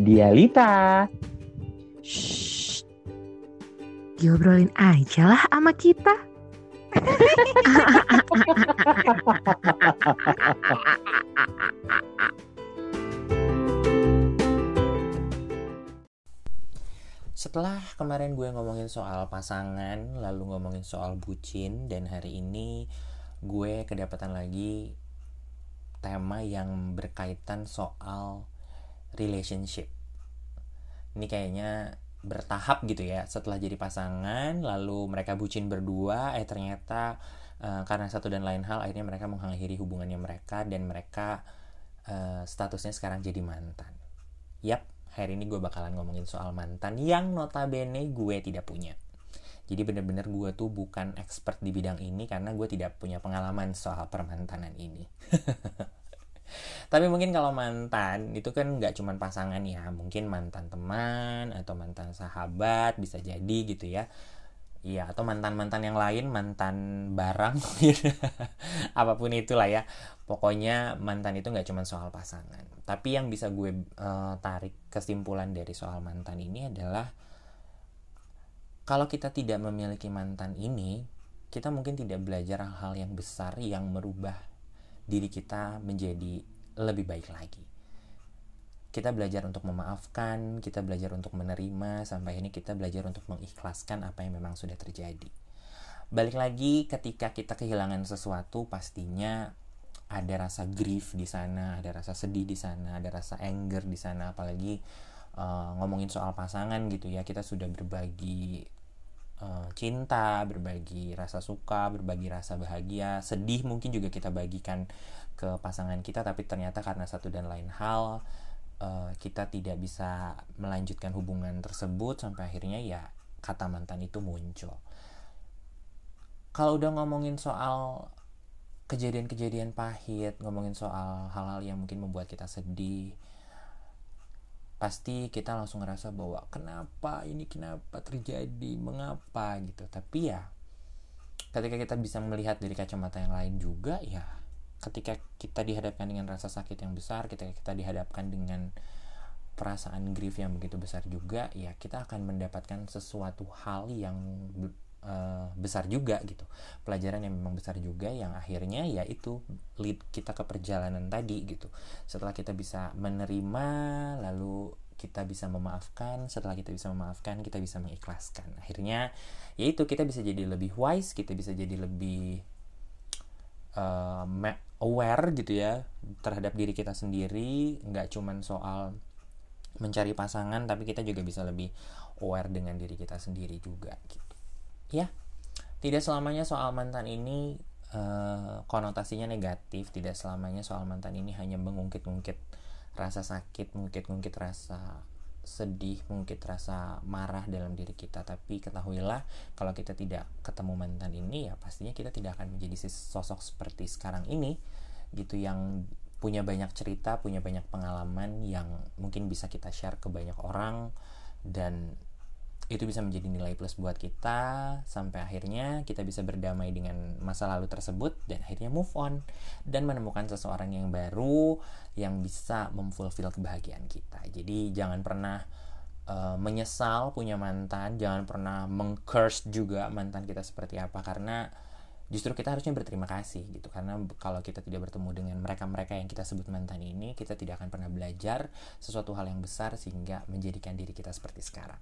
Dialita. Shh. Diobrolin aja lah sama kita. Setelah kemarin gue ngomongin soal pasangan, lalu ngomongin soal bucin, dan hari ini gue kedapatan lagi tema yang berkaitan soal relationship. Ini kayaknya bertahap gitu ya. Setelah jadi pasangan, lalu mereka bucin berdua, eh ternyata uh, karena satu dan lain hal, akhirnya mereka mengakhiri hubungannya mereka dan mereka uh, statusnya sekarang jadi mantan. Yap, hari ini gue bakalan ngomongin soal mantan yang notabene gue tidak punya. Jadi bener-bener gue tuh bukan expert di bidang ini karena gue tidak punya pengalaman soal permantanan ini. Tapi mungkin kalau mantan itu kan nggak cuma pasangan ya, mungkin mantan teman atau mantan sahabat bisa jadi gitu ya. Iya, atau mantan-mantan yang lain, mantan barang, apa pun itulah ya. Pokoknya mantan itu nggak cuma soal pasangan. Tapi yang bisa gue uh, tarik kesimpulan dari soal mantan ini adalah kalau kita tidak memiliki mantan ini, kita mungkin tidak belajar hal-hal yang besar yang merubah diri kita menjadi lebih baik lagi kita belajar untuk memaafkan, kita belajar untuk menerima, sampai ini kita belajar untuk mengikhlaskan apa yang memang sudah terjadi. Balik lagi, ketika kita kehilangan sesuatu, pastinya ada rasa grief di sana, ada rasa sedih di sana, ada rasa anger di sana, apalagi uh, ngomongin soal pasangan gitu ya, kita sudah berbagi uh, cinta, berbagi rasa suka, berbagi rasa bahagia, sedih mungkin juga kita bagikan ke pasangan kita, tapi ternyata karena satu dan lain hal uh, kita tidak bisa melanjutkan hubungan tersebut sampai akhirnya ya kata mantan itu muncul. Kalau udah ngomongin soal kejadian-kejadian pahit, ngomongin soal hal-hal yang mungkin membuat kita sedih, pasti kita langsung ngerasa bahwa kenapa ini? Kenapa terjadi, mengapa? Gitu. Tapi ya ketika kita bisa melihat dari kacamata yang lain juga ya ketika kita dihadapkan dengan rasa sakit yang besar ketika kita dihadapkan dengan perasaan grief yang begitu besar juga ya kita akan mendapatkan sesuatu hal yang uh, besar juga gitu. Pelajaran yang memang besar juga yang akhirnya ya itu lead kita ke perjalanan tadi gitu. Setelah kita bisa menerima lalu kita bisa memaafkan setelah kita bisa memaafkan kita bisa mengikhlaskan. Akhirnya yaitu kita bisa jadi lebih wise kita bisa jadi lebih uh, aware gitu ya terhadap diri kita sendiri. Nggak cuman soal mencari pasangan tapi kita juga bisa lebih aware dengan diri kita sendiri juga gitu ya tidak selamanya soal mantan ini uh, konotasinya negatif tidak selamanya soal mantan ini hanya mengungkit-ungkit rasa sakit mengungkit-ungkit rasa sedih, mungkin rasa marah dalam diri kita. Tapi ketahuilah kalau kita tidak ketemu mantan ini ya pastinya kita tidak akan menjadi sosok seperti sekarang ini gitu yang punya banyak cerita, punya banyak pengalaman yang mungkin bisa kita share ke banyak orang dan itu bisa menjadi nilai plus buat kita sampai akhirnya kita bisa berdamai dengan masa lalu tersebut dan akhirnya move on dan menemukan seseorang yang baru yang bisa memfulfill kebahagiaan kita. Jadi jangan pernah uh, menyesal punya mantan, jangan pernah mengcurse juga mantan kita seperti apa karena justru kita harusnya berterima kasih gitu karena kalau kita tidak bertemu dengan mereka-mereka yang kita sebut mantan ini kita tidak akan pernah belajar sesuatu hal yang besar sehingga menjadikan diri kita seperti sekarang